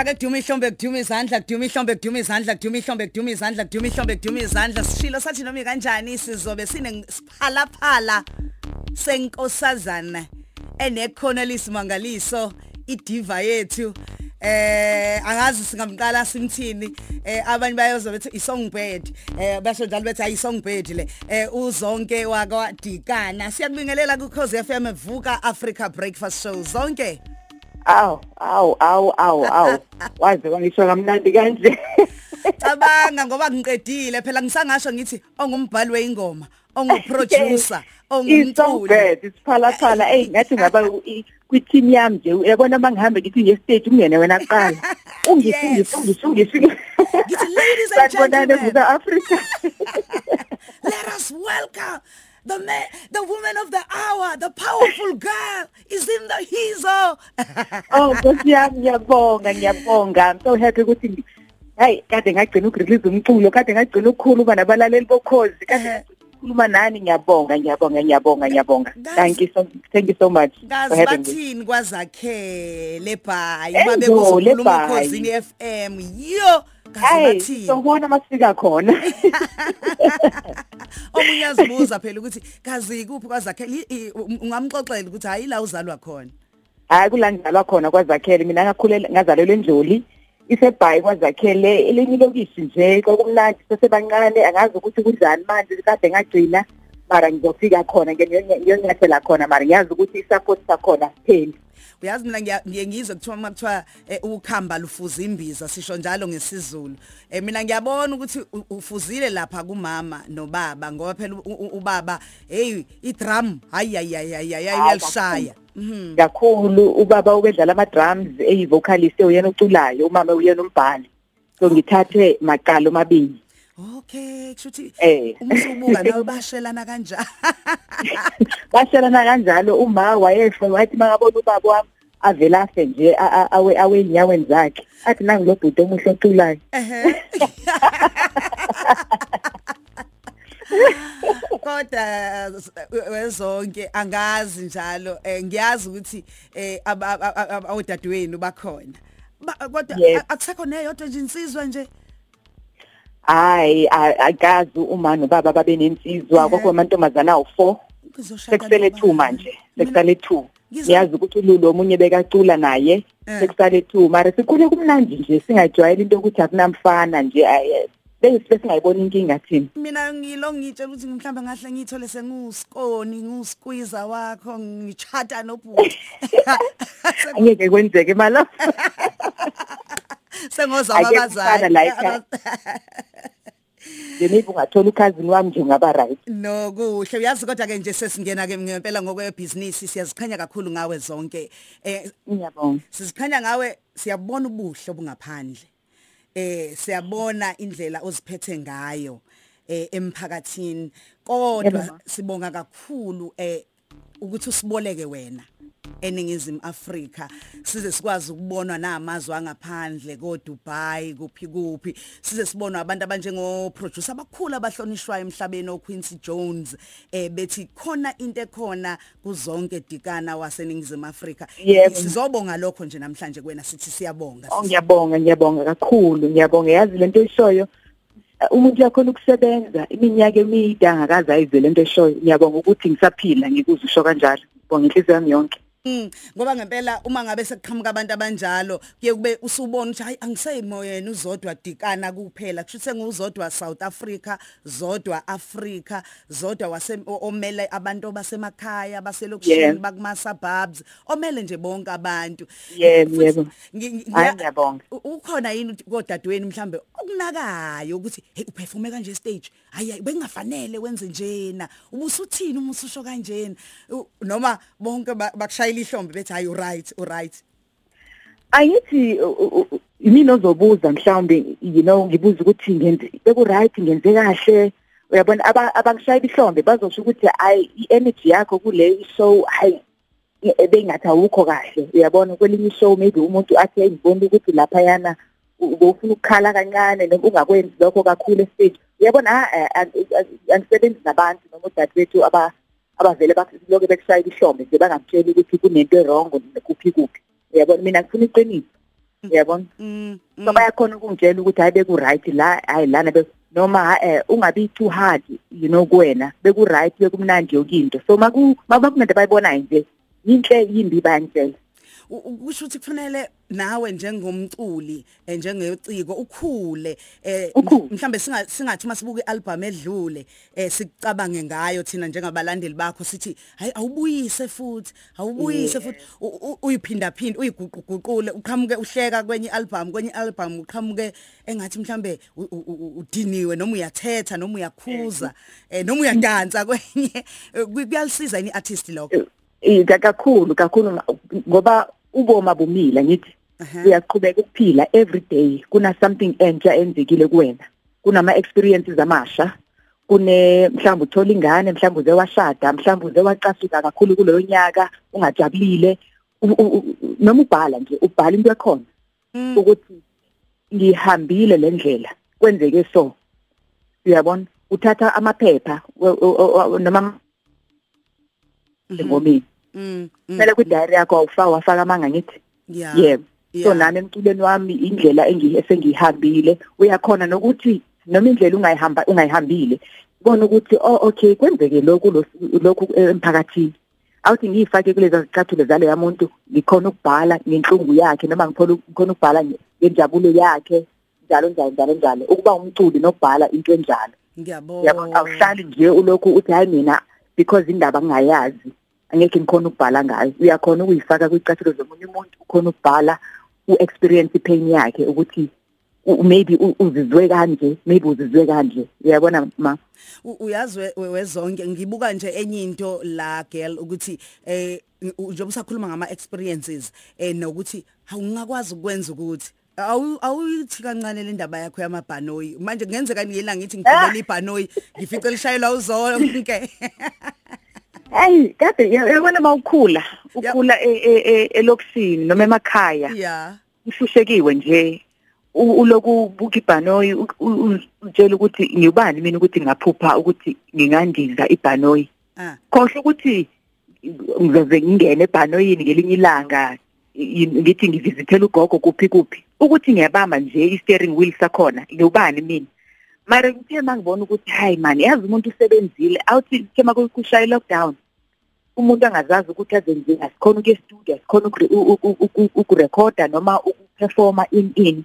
Namuhla ke kuduma ihlombe kuduma izandla kuduma ihlombe kuduma izandla kuduma ihlombe kuduma izandla kuduma ihlombe kuduma izandla. Sishilo sathi noma kanjani sizobe sine siphalaphala senkosazana enekhono lisimangaliso idiva yethu. Eh angazi singamqala simthini eh abanye bayozo bethi isongbird. Eh basho njalo bethi ayi songbird le. Eh uzonke wakwadikana. Siyakubingelela ku Khosi FM vuka Africa breakfast show. Zonke. Aw, aw, aw, aw, aw. Waze wangisho kamnandi kanje. cabanga ngoba ngiqedile phela ngisangasho ngithi ongumbhali weingoma onguproducer ongumculi bad isiphalaphala hey ngathi ngaba kwi team yami nje uyabona mangihamba ngithi nge stage ungene wena kuqala ungifungise ungifungise Ngithi, ladies and gentlemen. South Africa let us welcome the man, the woman of the hour the powerful girl is in the hizo oh nkosi yami ngiyabonga ngiyabonga. I'm so happy ukuthi hayi kade ngagcina ukurelease umculo kade ngagcina ukukhuluma nabalaleli bokhozi kade khuluma nani? Ngiyabonga ngiyabonga ngiyabonga ngiyabonga. Guys- thank you so thank you so much for ngazi having me. Bathini kwazakhele bhayi Enzo, babe kuzokhuluma le bhayi. ekhosini FM yo ngazi hayi sobona masifika khona. Omunye azibuza phela ukuthi kazi kuphi i- ungamxoxela ukuthi hayi la uzalwa khona. Hayi kulangizalwa khona kwazakhele. Mina ngakhulela ngazalelwe enjoli isebhayi kwazakhele. Elinye ilokishi nje kwakumnandi sesebancane. Angazi ukuthi kunjani manje kade ngagcina. Mara ngizofika khona ngiyonyathela khona mara. Ngiyazi ukuthi i-support sakhona kupheli. Uyazi mina ngiye ngizwe kuthiwa uma kuthiwa eh, ukhamba lufuza imbiza sisho njalo ngesizulu. Eh mina ngiyabona ukuthi ufuzile lapha kumama nobaba ngoba phela ubaba hey idrum hayi hayi hayi hayi hayi uyalishaya mhm. Kakhulu. Ubaba ubedlala ama-drums eyi-vocalist uyena oculayo umama uyena umbhali. So ngithathe maqala omabili. Okay kushuthi Eh. umsubuka nawe bashelana kanjani? Bashelana kanjalo. Uma wayesho wathi makabona ubaba wami avela afe nje a- a- awe awey'nyaweni zakhe athi nangu lo bhuti omuhle oculayo ehe. Kodwa wezonke angazi njalo eh, ngiyazi ukuthi eh awudadewenu bakhona. Ba- kodwa akusekho neyodwa nje insizwa nje? Hayi a- akazi uma nobaba babe nensizwa Ehhe. kokho amantombazana awu-four Ngizoshada sekusele two nobani? manje sekusale two Ngizo- ngiyazi ukuthi ululo omunye bekacula naye Eh. sekusale two mara sikhule kumnandi nje singajwayeli into yokuthi akunamfana nje ay- bese singayibona inkinga thina mina ngilo ngitshela ukuthi mhlawumbe ngahle ngithole senguskoni ngusqueezer wakho ngichata nobhuti angeke kwenzeke mala sengoza Ake kufana la ekhaya. maybe ungathola ukhazini wami nje ungaba right. No kuhle. Uyazi kodwa ke nje sesingena ke ngempela ngokwebusiness siyazikhanya kakhulu ngawe zonke. Eh ngiyabonga. sizikhanya ngawe siyabona ubuhle obungaphandle. Eh siyabona indlela oziphethe ngayo eh emphakathini. Kodwa Yebo. sibonga kakhulu eh ukuthi usiboleke wena. Eningizimu Afrika. Size sikwazi ukubonwa namazwe angaphandle ko Dubai kuphi kuphi. Size sibonwa abantu abanjengo producer abakhulu abahlonishwayo emhlabeni o Quincy Jones eh bethi khona into ekhona kuzonke dikana waseningizimu Afrika. Yebo. sizobonga lokho nje namhlanje kwena sithi siyabonga Oh ngiyabonga ngiyabonga kakhulu ngiyabonga. Yazi lento eshoyo uh, umuntu yakhona ukusebenza iminyaka emide angakaze ayizwe lento eshoyo ngiyabonga ukuthi ngisaphila ngikuze usho kanjalo. Ngibonga inhliziyo yami yonke. Mm ngoba ngempela uma ngabe sekuqhamuka abantu abanjalo kuye kube usubona ukuthi hayi angiseyimoyeni uzodwa dikana kuphela kusho senguzodwa South Africa zodwa Africa zodwa wase o- omele abantu basemakhaya baselokishini Yeah. bakuma suburbs omele nje bonke abantu Yebo, Futhi yebo. ngi- ngi- Hayi, ngiya- ngiyabonga. u- ukhona yini kodadweni mhlambe okunakayo ukuthi hey uperforme kanje stage hayi hayi, bengafanele wenze njena ubusuthini uma ususho kanjena U- noma bonke ba- bakushayela ihlombe bethi hayi right right ayithi yimina ozobuza mhlawumbe you know ngibuza ukuthi ngenze beku right ngenze kahle. Uyabona aba- abangishayela ihlombe bazosho ukuthi hayi i-energy yakho kule show hayi bengathi awukho kahle. Uyabona kwelinye show maybe umuntu athi ngibona ukuthi lapha yana ubufuna ukukhala kancane noma ungakwenzi lokho kakhulu estage. Uyabona ah, angisebenzi nabantu noma udadewethu aba abavele bakuloke bekushayela ihlombe nje bangamtsheli ukuthi kunento erong kuphi kuphi uyabona mina ngifuna iqiniso. Yabona Mm. so bayakhona ukungitshela ukuthi hayi beku right la hayi lana be noma eh ungabi too hard you know kuwena. Beku right bekumnandi yokinto so maku mabakunento bayibonayo nje yinhle yimbi bayangitshela. Kusho ukuthi kufanele nawe njengomculi eh, njengeciko ukhule eh Ukhule. mhlambe singa singathi masibuka ialbum edlule eh sicabange ngayo thina njengabalandeli bakho sithi hayi awubuyise futhi awubuyise futhi. U- u- uyiphinda phinda uyiguquguqule uqhamuke uhleka kwenye ialbum kwenye ialbum uqhamuke engathi mhlambe u- u- u- udiniwe noma uyathetha noma uyakhuza eh noma uyadansa kwenye. Eh, kuyalisiza ini artist lokho? Eh kakhulu kakhulu nga- ngoba uboma bumila ngithi uyaqhubeka ukuphila every day. Kuna something entsha enzekile kuwena. Kunama experiences amasha. Kune mhlawumbe uthola ingane mhlawumbe uze washada mhlawumbe uze wacasuka kakhulu kuloyo nyaka ungajabulile. Noma ubhala nje ubhala into ekhona Mm. ukuthi ngihambile le ndlela. Kwenzeke so. Uyabona? Uthatha amaphepha noma ngomini Mm, mm, kumele kwi-diary yakho awufaka wafaka amanga ngithi yeah yebo. So Yeah. nami emculweni wami indlela engi- esengiyihambile uyakhona nokuthi noma indlela ungayihamba ungayihambile ubona ukuthi oh okay kwenzeke lokhu lo- lokhu emphakathini. Awuthi ngiyifake kulezi zicathulo zaleya muntu ngikhona ukubhala ngenhlungu yakhe noma ngikhona ngikhona ukubhala nge- ngenjabulo yakhe njalo njalo njalo njalo. Ukuba umculi nokubhala into enjalo. Yabo ngiyabona awuhlali nje ulokhu uthi hayi mina because indaba ngingayazi. Angeke ngikhona ukubhala ngayo. Uyakhona ukuyifaka kwicathulo zomunye umuntu ukhona ukubhala u-experience ipain yakhe ukuthi u- maybe u- uzizwe kanje maybe uzizwe kanje. Uyabona ma? U- uyazi we- we- wezonke ngibuka nje enye into la girl ukuthi eh u- njengoba usakhuluma ngama experiences eh nokuthi awungakwazi ukwenza ukuthi awu awuyithi kancane le ndaba yakho yamabhanoyi. Manje kungenzeka ngiyela ngithi ngigibela ibhanoyi ngifice lishayelwa uzonke hayi kade ya- yabona mawukhula ukhula e- e- e- elokusini noma emakhaya. Yeah ushushekiwe nje uloku buka ibhanoyi utshela ukuthi ngibani mina ukuthi ngaphupha ukuthi ngingandiza ibhanoyi? Ah. Khohle ukuthi ngizoze ngingene ebhanoyini ngelinye ilanga ngithi ngivizithela ugogo kuphi kuphi? Ukuthi ngiyabamba nje i-steering wheel sakhona ngubani mina? Mara kuthe mangibona ukuthi hayi man yazi umuntu usebenzile awuthi kuthe makushaya lockdown umuntu angazazi ukuthi azenzeni asikhona ukuya studio asikhona ukure- u- u- u- u- ukurekhoda noma ukuperforma in in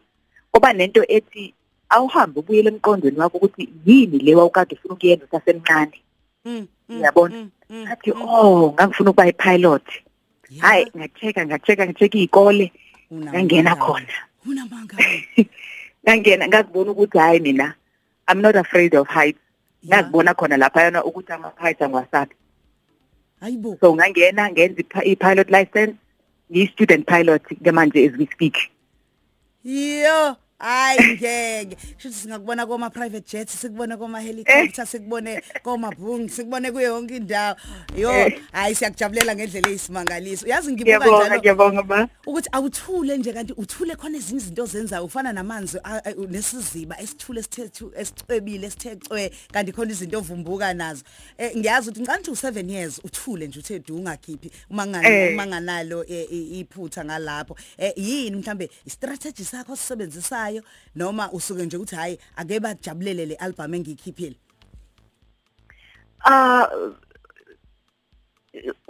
ngoba nento ethi awuhambe ubuyele emqondweni wakho ukuthi yini le wawukade ufuna ukuyenza usasemncane mm, mm, Uyabona? mm, mm, athi mm. oh ngangifuna ukuba i-pilot Yeah. hayi ngacheka ngacheka ngacheka iy'kole Unamanga. ngangena khona unamanga ngangena ngazibona ukuthi hayi mina i'm not afraid of heights Yeah. ngazibona khona laphayana ukuthi ama-heights angiwasabi hayibo. So ngangena ngenza i- i-pilot license ngiyi-student pilot ke manje as we speak. Yo. Hayi ngeke. Shithi singakubona koma private jets sikubone koma helicopter sikubone koma boom sikubone kuyo yonke indawo. Yo Eh. hayi siyakujabulela ngendlela eyisimangaliso. Uyazi ngibuka ngiyabonga njalo ngiyabonga ba ukuthi awuthule nje kanti uthule khona ezinye izinto ozenzayo ufana namanzi a- a- nesiziba esithule esithethu esicwebile esithecwe kanti khona izinto ovumbuka nazo. Eh ngiyazi ukuthi ngicela ukuthi u7 years uthule nje uthe du ungakhiphi uma ngani Eh. uma nganalo eh, i- iphutha ngalapho. Eh yini mhlambe istrategy sakho sisebenzisayo noma usuke nje ukuthi hayi ake bajabulele le album engiyikhiphile? Ah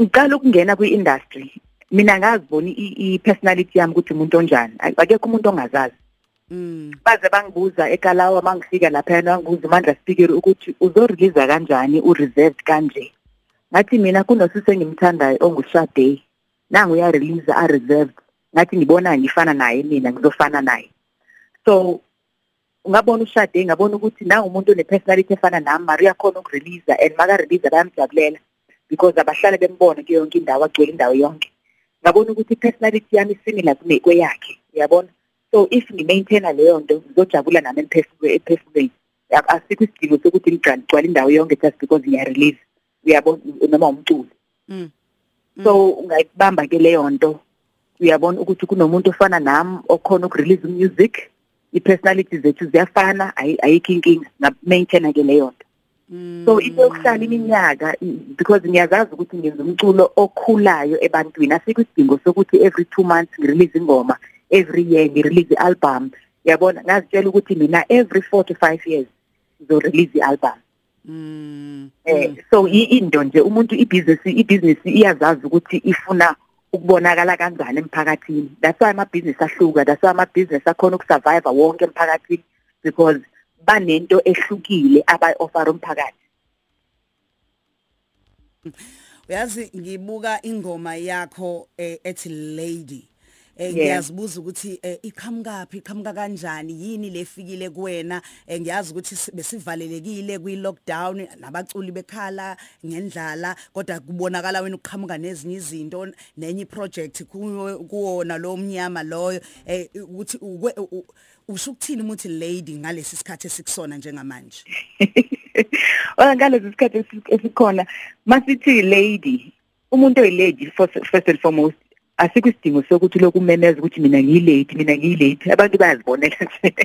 ngiqala ukungena kwi-industry. Mina ngazibona i- i-personality yami ukuthi umuntu onjani. Akekho umuntu ongazazi. Mm. Baze bangibuza ekalawa mangifika lapha bangibuza uMandla speaker ukuthi uzorelease kanjani? Ureserved kanje? Ngathi mina kunosisi engimthandayo onguShade. Nangu uya release a reserved ngathi ngibona ngifana naye mina ngizofana naye. So ungabona uShade ngabona ukuthi nangu umuntu one-personality efana nami Maria khona ukurelease and maka release bayamjabulela because abahlale bembona kuyo yonke indawo agcwele indawo yonke. Ngabona ukuthi i-personality yami similar kune kweyakhe uyabona? So if ngi-maintaina leyo nto ngizojabula nami emphefumulweni asikho isidingo sokuthi ngigcwale indawo yonke just because ngiya-release uyabona? Noma umculo. Mm. So ungayibamba ke leyo nto uyabona ukuthi kunomuntu ofana nami okhona ukurelease music i-personality zethu ziyafana ayi- ayikho inkinga nga-maintaina ke leyo nto. Mm. so into yokuhlala iminyaka i- because ngiyazazi ukuthi ngenza umculo okhulayo ebantwini asikho isidingo sokuthi every two months ngirelease ingoma every year ngi-release i-album. Yabona ngazitshela ukuthi mina every 4 to 5 years ngizo-release i-album. Mm. eh so i- into nje umuntu ibusiness ibusiness iyazazi ukuthi ifuna ukubonakala kanjani emphakathini that's why ama business ahluka that's why ama business akhona ukusurvive wonke emphakathini because banento ehlukile abayi-offer umphakathi Uyazi ngibuka ingoma yakho eh, ethi Lady. Eh ngiyazibuza ukuthi eh, iqhamuka phi iqhamuka kanjani yini lefikile kuwena? Eh, ngiyazi ukuthi si- besivalelekile kwi lockdown nabaculi bekhala ngendlala kodwa kubonakala wena uqhamuka nezinye izinto nenye project kuwo kuwona lo mnyama loyo. Ukuthi ukwe- u- u- usho ukuthini umuthi lady ngalesi sikhathi esikusona njengamanje? Ola ngalezi sikhathi esi- esikhona masithi lady umuntu oyilady first first and foremost. Asikho isidingo sokuthi lokumemeza ukuthi mina ngiyilady mina ngiyilady abantu bayazibonela nje.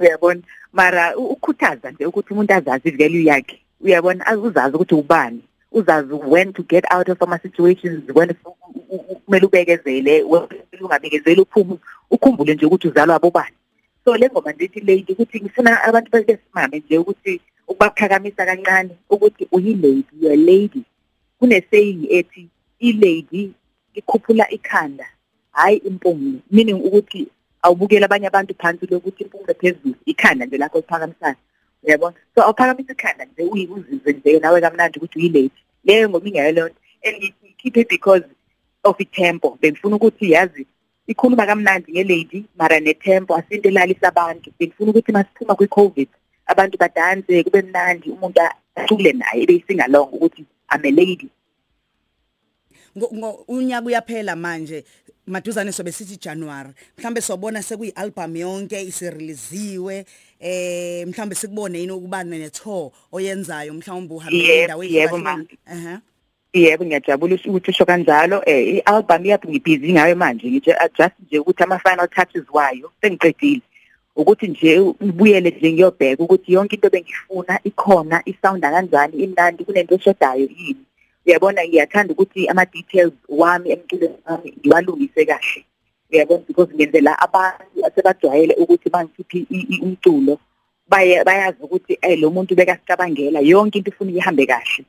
Uyabona? Mara u- ukukhuthaza nje ukuthi umuntu azazi ivalue yakhe. Uyabona? Az- uzazi ukuthi ubani. Uzazi when to get out of ama situations when u- u- u- kumele ubekezele when kumele ungabekezeli uphume ukhumbule nje ukuthi uzalwa abobani so le ngoma ndithi lady ukuthi ngifuna abantu besimame nje ukuthi ukubaphakamisa kancane ukuthi uyilady you're a lady. Kunesaying ethi ilady ikhuphula ikhanda hayi impumlo meaning ukuthi awubukela abanye abantu phansi lokuthi impumlo phezulu ikhanda nje lakho liphakamisayo uyabona so awuphakamisa ikhanda nje uyizizwe nje nawe kamnandi ukuthi uyilady leyo ngoma ingayo leyo nto and ngiyikhiphe because of itempo bengifuna ukuthi yazi ikhuluma kamnandi ngelady mara netempo asinto elalisa abantu bengifuna ukuthi masiphuma kwi-covid abantu badanse kube mnandi umuntu acule naye beyisingalong ukuthi I'm a lady Ngo- ngo- unyaka uyaphela manje maduzane sobe sithi January mhlambe sobona sekuyi album yonke isireleasiwe eh mhlambe sikubone yini ukuba ne tour oyenzayo mhlawumbe uhambe indawo yebo, ezihlukahlukene. Aha. yebo ngiyajabula ukuthi usho kanjalo eh i-album yapi ngibhizi ngayo manje ngitshe just nje ukuthi ama-final touches wayo sengiqedile ukuthi nje ngibuyele nje ngiyobheka ukuthi yonke into bengifuna ikhona isounda kanjani imnandi kunento eshodayo yini uyabona ngiyathanda ukuthi ama-details wami emculweni wami ngiwalungise kahle. Uyabona because ngenzela abantu asebajwayele ukuthi bangikhiphe i- i- umculo baye bayazi ukuthi eh lo muntu bekasicabangela yonke into ifuna ihambe kahle.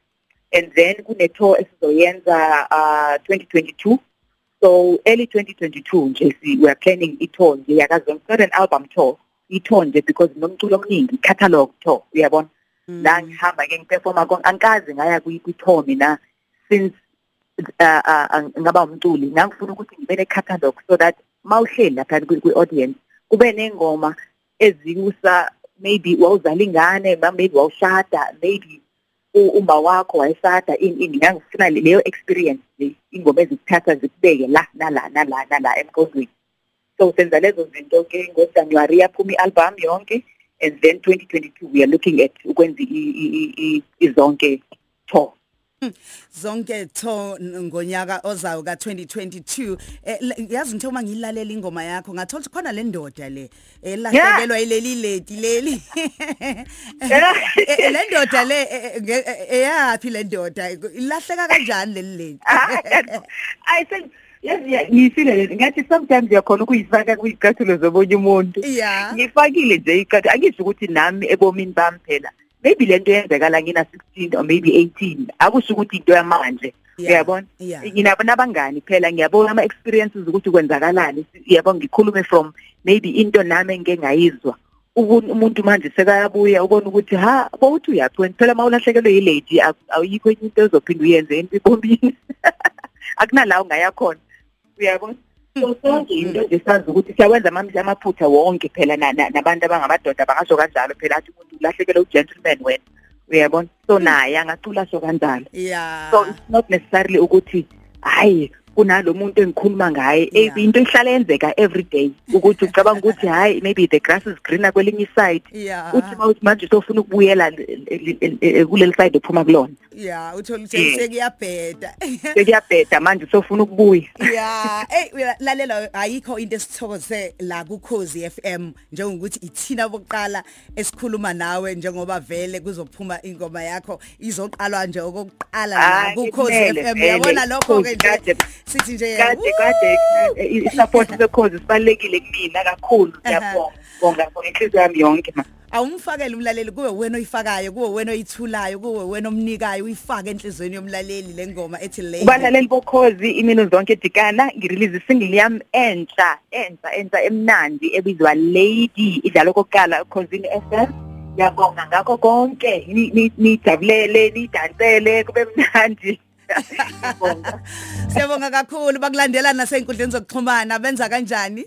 And then kune-tour esizoyenza uh 2022 so early 2022 nje si we are planning i-tour nje yakazonke not an album tour. I-tour nje because nomculo omningi i-catalog tour uyabona? La ngihamba ke ngiperforma konke angikaze ngaya kwi- kwi-tour mina since uh, uh, ngaba umculi ngangifuna ukuthi ngibe ne-catalog so that mawuhleli lapha kwi- kwi-audience kube nengoma ezikusa maybe wawuzala ingane ma- maybe wawushada maybe u- uma wakho wayeshada ini ini ngangifuna le- leyo experience le ingoma ezikuthatha zikubeke la nala nala nala emqondweni. So senza lezo zinto ke ngoJanuary yaphuma i-album yonke. And then 2022 we are looking at ukwenza izonke tour. Zonke tho ngonyaka ozayo ka2022 eh, yazi ngithe uma ngilalela ingoma yakho ngathola khona le ndoda le elahlekelwa ileli lady leli. Eh, le ndoda le eh, eh, eh, eyapi le ndoda? Ilahleka kanjani leli lady I think yes yeah ngiyisile le ngathi sometimes uyakhona ukuyifaka kuyicathulo zobonye umuntu. Yeah ngifakile nje ikati angisho ukuthi nami ebomini bami phela maybe lento yenzekala ngina 16 or maybe 18 akusho ukuthi into yamanje Yeah, uyabona? yeah. nginabo nabangani phela ngiyabona ama experiences ukuthi kwenzakalani uyabona ngikhulume from maybe into nami engeke ngayizwa. Ubu- umuntu manje sekayabuya ubona ukuthi ha bowuthi uyaphi wena phela mawulahlekelwe yilady aku- awuyikho enye into ezophinda uyenze embombini akunalawo ngayakhona uyabona so sonke into nje sazi ukuthi siyawenza amamzi amaphutha wonke phela na- na- nabantu abangamadoda bangasho kanjalo phela athi umuntu ulahlekelwe u-gentleman wena. Uyabona so naye angacula asho kanjalo. Yeah. So it's not necessarily ukuthi hayi kunalo muntu engikhuluma ngaye. Yeah. into ihlala yenzeka every day ukuthi ucabanga ukuthi hayi maybe the grass is greener kwelinye side yeah. Uthi mawuthi manje usofuna ukubuyela le- le- le- kuleli side ophuma kulona. Yeah uthola ukuthi sekuyabheda. Sekuyabheda manje sofuna ukubuya. Yeah. Hey lalela ayikho into esithokoze la ku Khosi FM njengokuthi ithina bokuqala esikhuluma nawe njengoba vele kuzophuma ingoma yakho izoqalwa nje okokuqala la ku Khosi FM yabona lokho ke nje? Sithi nje kade kade i-support sekhozi sibalekile kumina kakhulu ngiyabonga bonga ngenhliziyo yami yonke ma. Awumfakele umlaleli kuwe wena oyifakayo kuwe wena oyithulayo kuwe wena omnikayo uyifake enhlizweni yomlaleli lengoma ethi le Ubalaleli bokhozi imino zonke dikana ngirelease single yami entsha entsha entsha emnandi ebizwa Lady idlalo kokuqala khosini FM yabonga ngakho konke. Nijabulele nidansele kube mnandi. Siyabonga kakhulu. Bakulandela nasey'nkundleni zokuxhumana. Benza kanjani?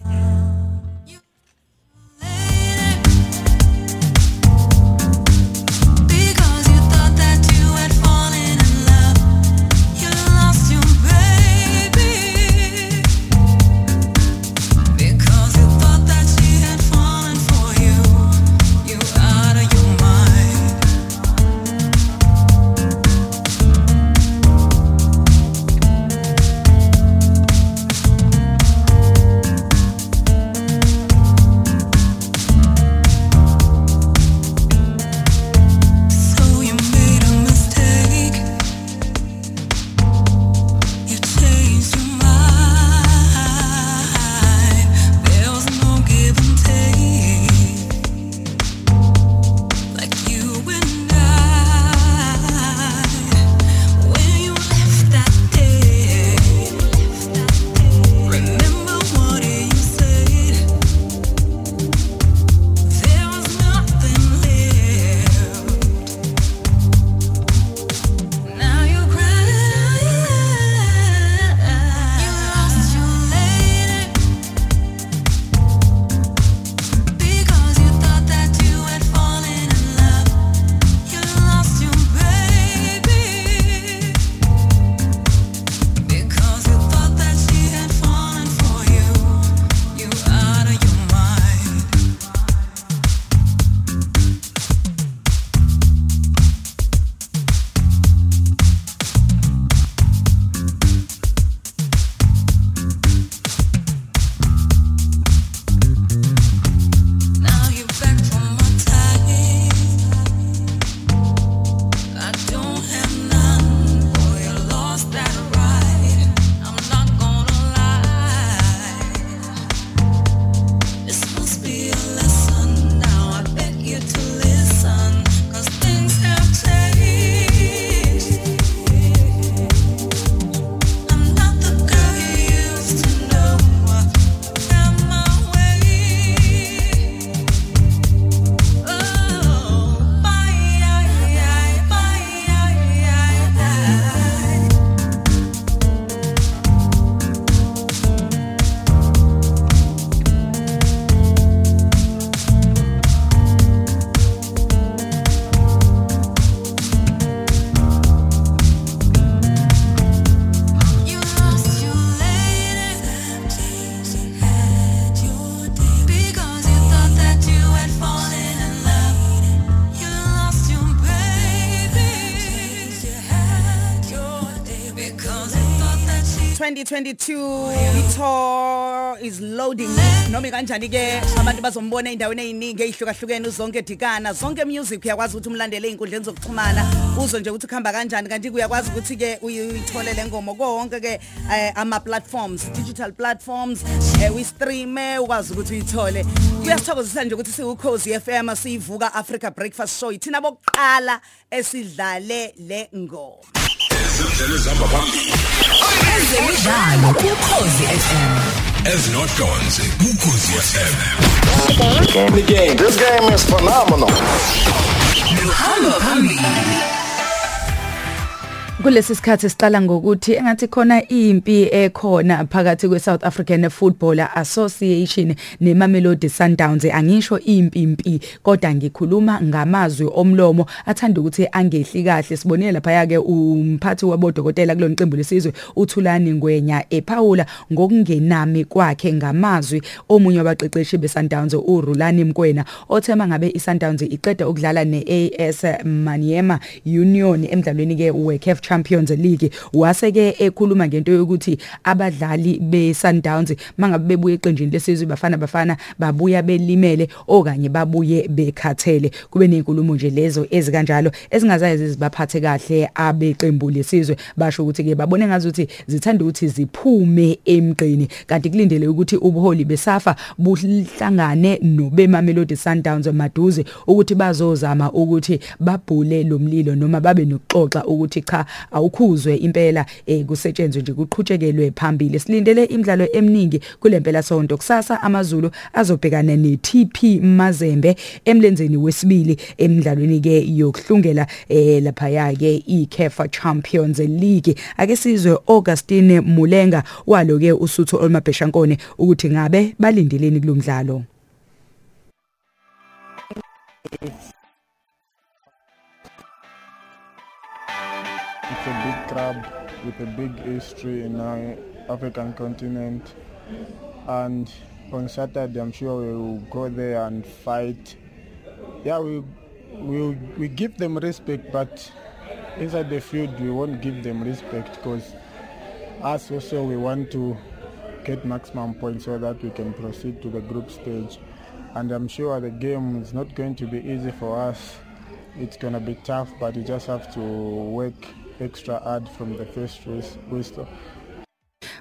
Noma kanjani ke abantu bazombona endaweni eziningi ezihlukahlukene uzonke dikana. Zonke music uyakwazi ukuthi umlandele einkundleni zokuxhumana. Uzwe nje ukuthi kuhamba kanjani kanti uyakwazi ukuthi ke uyithole lengoma konke ke eh, ama platforms digital platforms eh, we stream ukwazi ukuthi uyithole. Kuyasithokozisa nje ukuthi siwukhozi FM siyivuka Africa Breakfast Show. Ithina bokuqala esidlale le ngoma. Izindlela ezihamba phambili. Ezemidlalo kukhozi FM ezinodonse kukhozi FM the game this game is phenomenal. Luhamba phambili kulesi sikhathi siqala ngokuthi engathi khona impi ekhona phakathi kwe South African Football Association neMamelodi Sundowns. Angisho impi impi kodwa ngikhuluma ngamazwi omlomo athanda ukuthi angehli kahle. Sibonile lapha yake umphathi wabodokotela kulona qembu lesizwe uThulani Ngwenya ephawula ngokungenami kwakhe ngamazwi omunye wabaqeqeshi beSundowns uRulani Mkwena othema ngabe iSundowns iqeda ukudlala neAS Maniema Union emidlalweni ke weCAF Champions League. Waseke ekhuluma ngento yokuthi abadlali beSundowns mangabe bebuye eqenjini lesizwe bafana bafana babuya belimele okanye babuye bekhathele. Kube nezinkulumo nje lezo ezikanjalo ezingazazi zibaphathe kahle abeqembu lesizwe. Basho ukuthi ke babone ngazuthi zithanda ukuthi ziphume emgqini kanti kulindele ukuthi ubuholi besafa buhlangane nobemamelodi Sundowns maduze ukuthi bazozama ukuthi babhule lomlilo noma babe nokuxoxa ukuthi cha awukhuzwe impela eh kusetshenzwe nje kuqhutshekelwe phambili. Silindele imidlalo eminingi kulempela sonto. Kusasa amazulu azobhekana neTP Mazembe emlenzeni wesibili emidlalweni ke yokuhlungela eh lapha yake iCAF Champions League. Ake sizwe Augustine Mulenga waloke usuthu olmabheshankone ukuthi ngabe balindeleni kulomdlalo. A big club with a big history in our African continent. And on Saturday, I'm sure we will go there and fight. Yeah, we we we give them respect, but inside the field, we won't give them respect because us also we want to get maximum points so that we can proceed to the group stage. And I'm sure the game is not going to be easy for us. It's going to be tough, but you just have to work extra hard from the first race. whistle.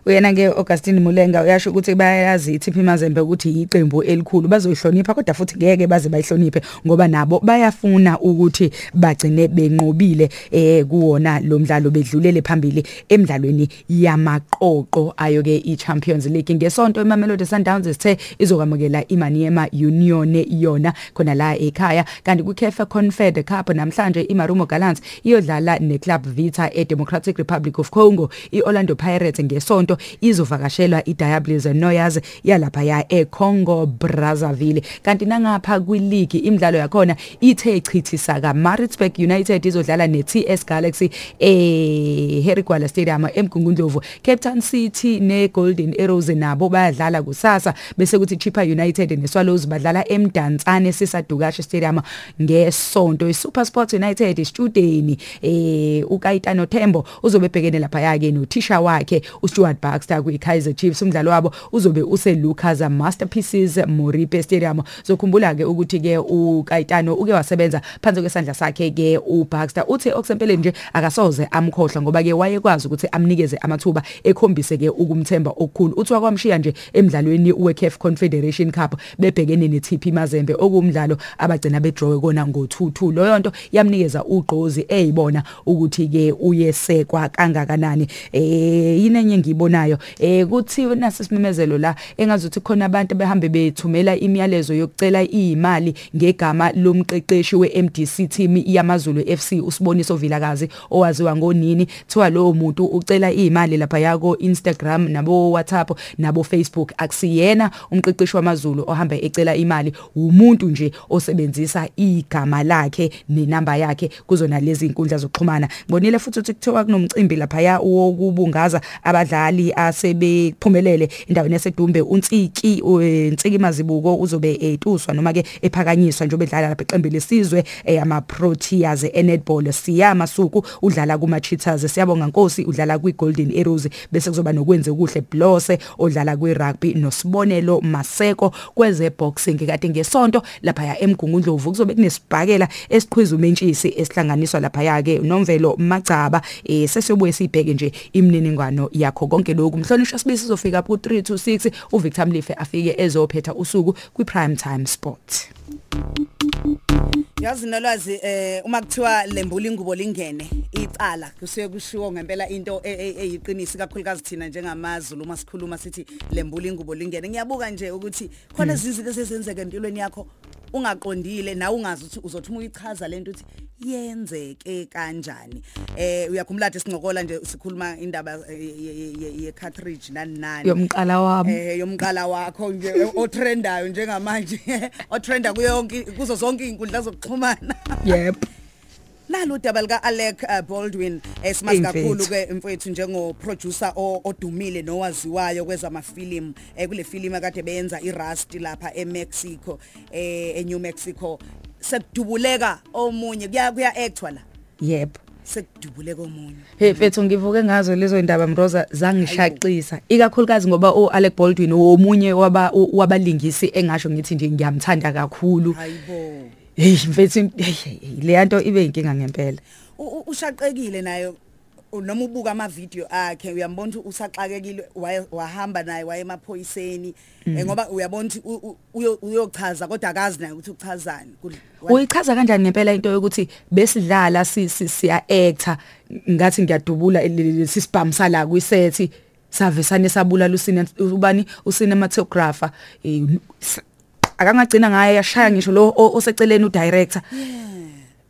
Uyena ke Augustine Mulenga uyasho ukuthi bayayazi iTP Mazembe ukuthi iqembu elikhulu bazoyihlonipha kodwa futhi ngeke baze bayihloniphe ngoba nabo bayafuna ukuthi bagcine benqobile eh kuwona lo mdlalo bedlulele phambili emidlalweni yamaqoqo. Ayo ke iChampions League ngesonto iMamelodi Sundowns sithe izokwamukela iManiema Union yona khona la ekhaya. Kanti kuCafe Confed Cup namhlanje iMarumo Gallants iyodlala neClub Vita eDemocratic Republic of Congo iOrlando Pirates ngesonto izovakashelwa iDiables Noyas yalapha ya eCongo Brazzaville. Kanti nangapha kwileague imidlalo yakhona ithe chithisa ka Maritzburg United izodlala neTS Galaxy eh Harry Gwala Stadium eMgungundlovu. Cape Town City neGolden Arrows nabo bayadlala kusasa bese kuthi Chippa United neSwallows badlala eMdantsane sisadukashe Stadium ngesonto. iSuperSport United istudeni eh uKaitano Thembo uzobe bhekene lapha yake nothisha wakhe uStuart Baxter kuyiKaizer Chiefs. Umdlalo wabo uzobe use Lucas Masterpieces Moripe Stadium. Zokhumbula ke ukuthi ke uKaitano uke wasebenza phansi kwesandla sakhe ke uBaxter uthi okusempeleni nje akasoze amkhohlwa ngoba ke wayekwazi ukuthi amnikeze amathuba ekhombise ke ukumthemba okukhulu. Uthi wakwamshiya nje emidlalweni weCAF Confederation Cup bebhekene neTP Mazembe okumdlalo abagcina bedraw kona ngo2-2 loyo nto yamnikeza ugqozi eyibona ukuthi ke uyesekwa kangakanani. Eh yinenye engiyibonayo eh kuthi nasisimemezelo la engazuthi khona abantu behambe bethumela imiyalezo yokucela imali ngegama lomqeqeshi weMDC team yamaZulu FC usiboniso Vilakazi owaziwa ngonini. Thiwa lo muntu ucela imali lapha yako Instagram nabo WhatsApp nabo Facebook. Akusiyena umqeqeshi wamaZulu ohamba ecela imali umuntu nje osebenzisa igama lakhe nenamba yakhe kuzona lezi inkundla zokuxhumana. Ngibonile futhi ukuthi kuthiwa kunomcimbi lapha ya wokubungaza abadlali asebephumelele endaweni yasedumbe. uNtsiki uNtsiki Mazibuko uzobe etuswa noma ke ephakanyiswa njengoba edlala lapha eqembu lesizwe ama Proteas eNetball. Siyama suku udlala kuma Cheetahs siyabonga Nkosi udlala kwi Golden Arrows bese kuzoba nokwenze kuhle Blose odlala kwi rugby nosibonelo Maseko. Kweze boxing kade ngesonto lapha ya eMgungundlovu kuzobe kunesibhakela esiqhwiza umentshisi esihlanganiswa lapha yake nomvelo Magcaba eh sesiyobuye sibheke nje imininingwano yakho konke lokhu. Mhlonishwa sibisi sizofika ku 326 uVictor Mlife afike ezophetha usuku kwi prime time sport. Yazi nolwazi eh uma kuthiwa lembula ingubo lingene icala kusuye kushiwo ngempela into e- e- eyiqinisi kakhulukazi thina njengamazulu uma sikhuluma sithi lembula ingubo lingene. Ngiyabuka nje ukuthi khona izinto ezenzeka empilweni yakho ungaqondile nawe ungazi ukuthi uzothuma uyichaza lento ukuthi yenzeke kanjani? Eh uyakhumbula ukuthi sincokola nje sikhuluma indaba eh, ye- ye- ye ye- cartridge nani nani. Yomqala wami. Eh yomqala wakho nje otrendayo njengamanje otrenda kuyo yonke kuzo zonke inkundla zokuxhumana. Yep. Nalo daba lika Alec uh, Baldwin esimazi Imfethu. kakhulu ke mfowethu njengo producer o- odumile nowaziwayo kwezamafilimu eh kule film akade beyenza iRust lapha eMexico eh eNew Mexico. Sekudubuleka omunye kuya kuya actwa la? Yep. Sekudubuleka omunye. Hey mfethu ngivuke ngazo lezo indaba Mroza zangishaqisa. Ikakhulukazi ngoba uAlec Baldwin omunye waba wabalingisi engasho ngithi nje ngiyamthanda kakhulu. Hayibo hey mfethu hey, le nto ibe inkinga ngempela. Ushaqekile naye u- noma ubuka ama video akhe uyambona ukuthi usaxakekile wahamba naye waye emaphoyiseni eh, ngoba uyabona ukuthi uyochaza kodwa akazi naye ukuthi uchazani uyichaza kanjani ngempela into yokuthi besidlala si si- siya actor ngathi ngiyadubula lesi spam sala kwisethi savesane sabula lusine ubani ucinematographer eh, akangagcina ngaye yashaya ngisho lo oseceleni udirector.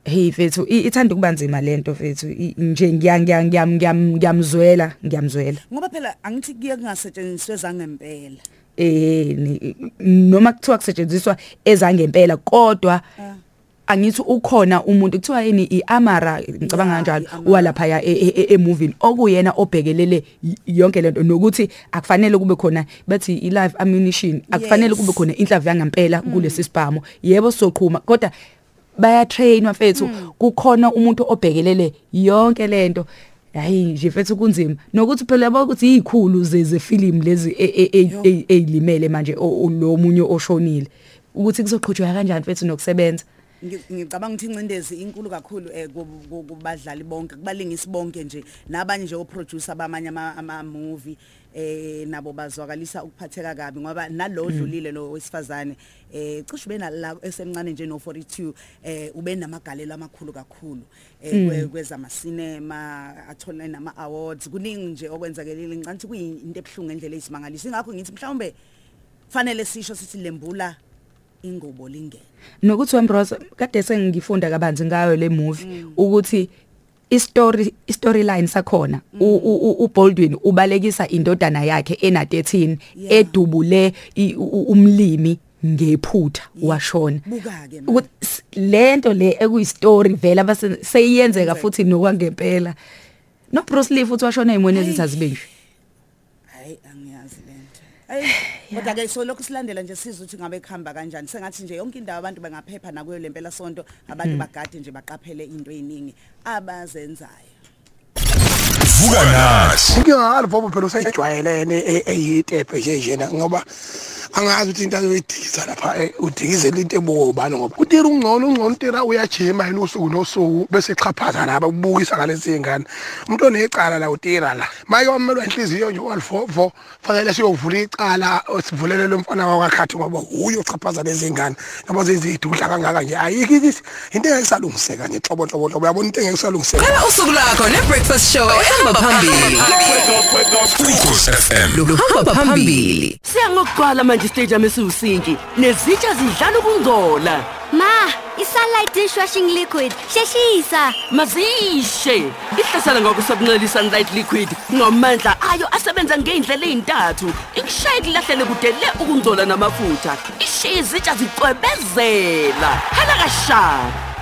Hey mfethu i- ithanda ukuba nzima lento mfethu I- nje ngiya ngiya ngiyam- ngiyam- ngiyamzwela ngiyamzwela. Ngoba phela angithi kuye kungasetshenziswe zangempela eh noma kuthiwa kusetshenziswa ezangempela kodwa angithi ukhona umuntu kuthiwa yini iamara ngicabanga Ya, kanjalo walapha ya emovini okuyena obhekelele yonke lento nokuthi akufanele kube khona bathi i-live ammunition akufanele kube khona inhlamvu yangempela kulesi sibhamu yebo soqhuma. Kodwa baya train wafethu kukhona umuntu obhekelele yonke lento. Hayi nje mfethu kunzima. Nokuthi phela yabo ukuthi izikhulu zezefilm lezi e- e- e- e- ezilimele manje lo munye oshonile. Ukuthi kuzoqhutshwa kanjani mfethu nokusebenza? Ngicabanga ukuthi incindezi inkulu kakhulu eh ku- ku- kubadlali bonke kubalingisi bonke nje nabanye nje oproducer bamanye ama ama movie eh nabo bazwakalisa ukuphatheka kabi ngoba nalo dlulile lo wesifazane eh cishe bena la esemncane nje no 42 eh ube namagalelo amakhulu kakhulu eh kwe- kwezama cinema athola nama awards kuningi nje okwenzakelile ngicanti kuyinto ebhlungu ngendlela ezimangalisa ingakho ngithi mhlawumbe fanele sisho sithi lembula ingobo lingene. Nokuthi wembrosa kade sengifunda kabanzi ngayo le movie ukuthi istory storyline sakhona u- uBaldwin ubalekisa indodana yakhe ena 13 Yeah. edubule umlimi ngephutha washona. Lento le ekuyistory vela seyiyenzeka futhi nokwangempela. No Bruce Lee futhi washona ezimweni ezizazibe nje hayi angiyazi lento kodwa ke so lokhu silandela nje sizwe ukuthi ngabe kuhamba kanjani. Sengathi nje yonke indawo abantu bangaphepha nakuyo lempela sonto abantu bagade nje baqaphele into eyiningi abazenzayo. Vuka nathi inkinga ngalo bobo phela usejwayelene e- eyitepe nje njena ngoba angazi ukuthi into azoyidikisa lapha eh, udikizela into ebobani ngoba utira ungcono ungcono utira uyajima yini usuku nosuku bese echaphaza laba kubukisa ngalezi ngane umuntu onecala la utira la. Maye wamelwa inhliziyo nje walivovo fanele siyovula icala sivulele lo mfana wakakhathi ngoba uyo ochaphaza lezi ngane ngoba zizidudla kangaka nje ayikho into engeke isalungiseka nje hlobo hlobo hlobo uyabona into engeke isalungiseka? Qala usuku lakho nebreakfast show ehamba phambili. ukhosi FM Luhamba phambili. Siyangokugcwala manje stadium esiwusinki nezitsha zidlala ukungcola. Ma, i-sunlight dishwashing liquid. Sheshisa. Mazishe. Ihlasela ngokusebenzisa sunlight liquid ngamandla ayo asebenza ngeindlela ezintathu. Ikushaye kulahlele kude le ukungcola namafutha. Ishiye izitsha zicwebezela. Hala kasha.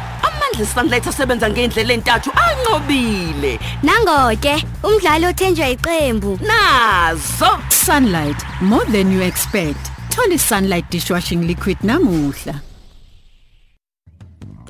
Amandla sunlight asebenza ngeindlela ezintathu anqobile. Nangoke, umdlali othenjwa iqembu. Nazo Sunlight, more than you expect. Thola i-sunlight dishwashing liquid namuhla.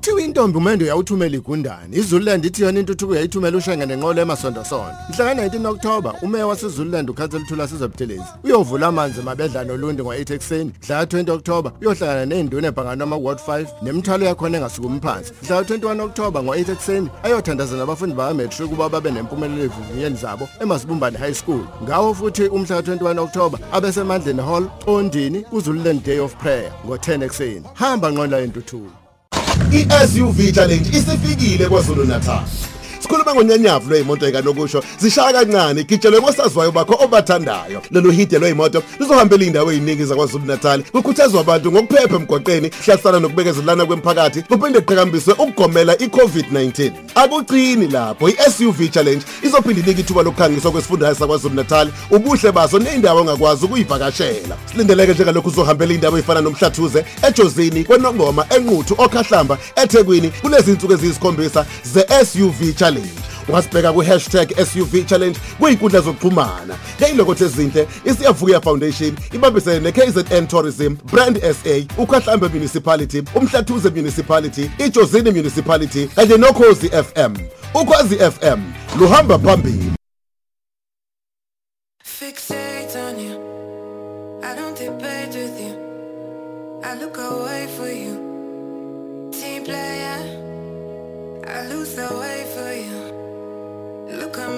Kuthiwa intombi umendo yawuthumela igundane. iZululand ithi yona intuthuko yayithumela ushenge nenqolo emasonto sonto. Mhla ka-19 October umeya waseZululand uKhansel Thula Sizobuthelezi uyovula amanzi mabedla nolundi ngo-8 ekuseni. Mhla ka-20 October uyohlangana nezinduna ebhangana ama Ward 5 nemithwalo yakhona engasukumi phansi. Mhla ka-21 October ngo-8 ekuseni ayothandaza nabafundi baka-matric ukuba babe nempumelelo evivinyeni zabo eMasibumbane High School. Ngawo futhi umhla ka-21 October abesemandleni Hall Ondini uZululand Day of Prayer ngo-10 ekuseni. Hamba nqola intuthuko. I-SUV Challenge isifikile kwaZulu Natal. Sikhuluma ngonyanyavu lweyimoto ekanokusho zishaya kancane igitshelwe ngosaziwayo bakho obathandayo. Lolu hide lweyimoto luzohambela iy'ndawo ey'ningi zakwazulu natali kukhuthazwa abantu ngokuphepha emgwaqeni hlalisana nokubekezelana kwemphakathi kuphinde kuqhakambiswe ukugomela i-covid-19. Akuqini lapho i-suv challenge izophinde inike ithuba lokukhangiswa kwesifundazwe sakwazulu natali ubuhle baso ney'ndawo ongakwazi ukuyivakashela silindeleke njengalokhu uzohambela iy'ndawo ey'fana nomhlathuze ejozini kwenongoma enquthu okhahlamba ethekwini kulezi nsuku eziyisikhombisa ze-suv challenge. Ungasibheka kwi-hashtag suv challenge kuy'nkundla zokuxhumana ngeyilokotho ezinhle isiyavuya foundation ibambisene ne-kzn tourism brand sa ukhahlambe municipality umhlathuze municipality ijozini municipality kanye nokhozi fm ukhozi fm luhamba phambili Fixate on you. I don't debate with you. I look away for you. Team player. I lose the way for you.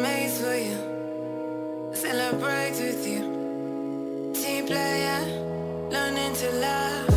maze for you, celebrate with you. Team player, learning to love.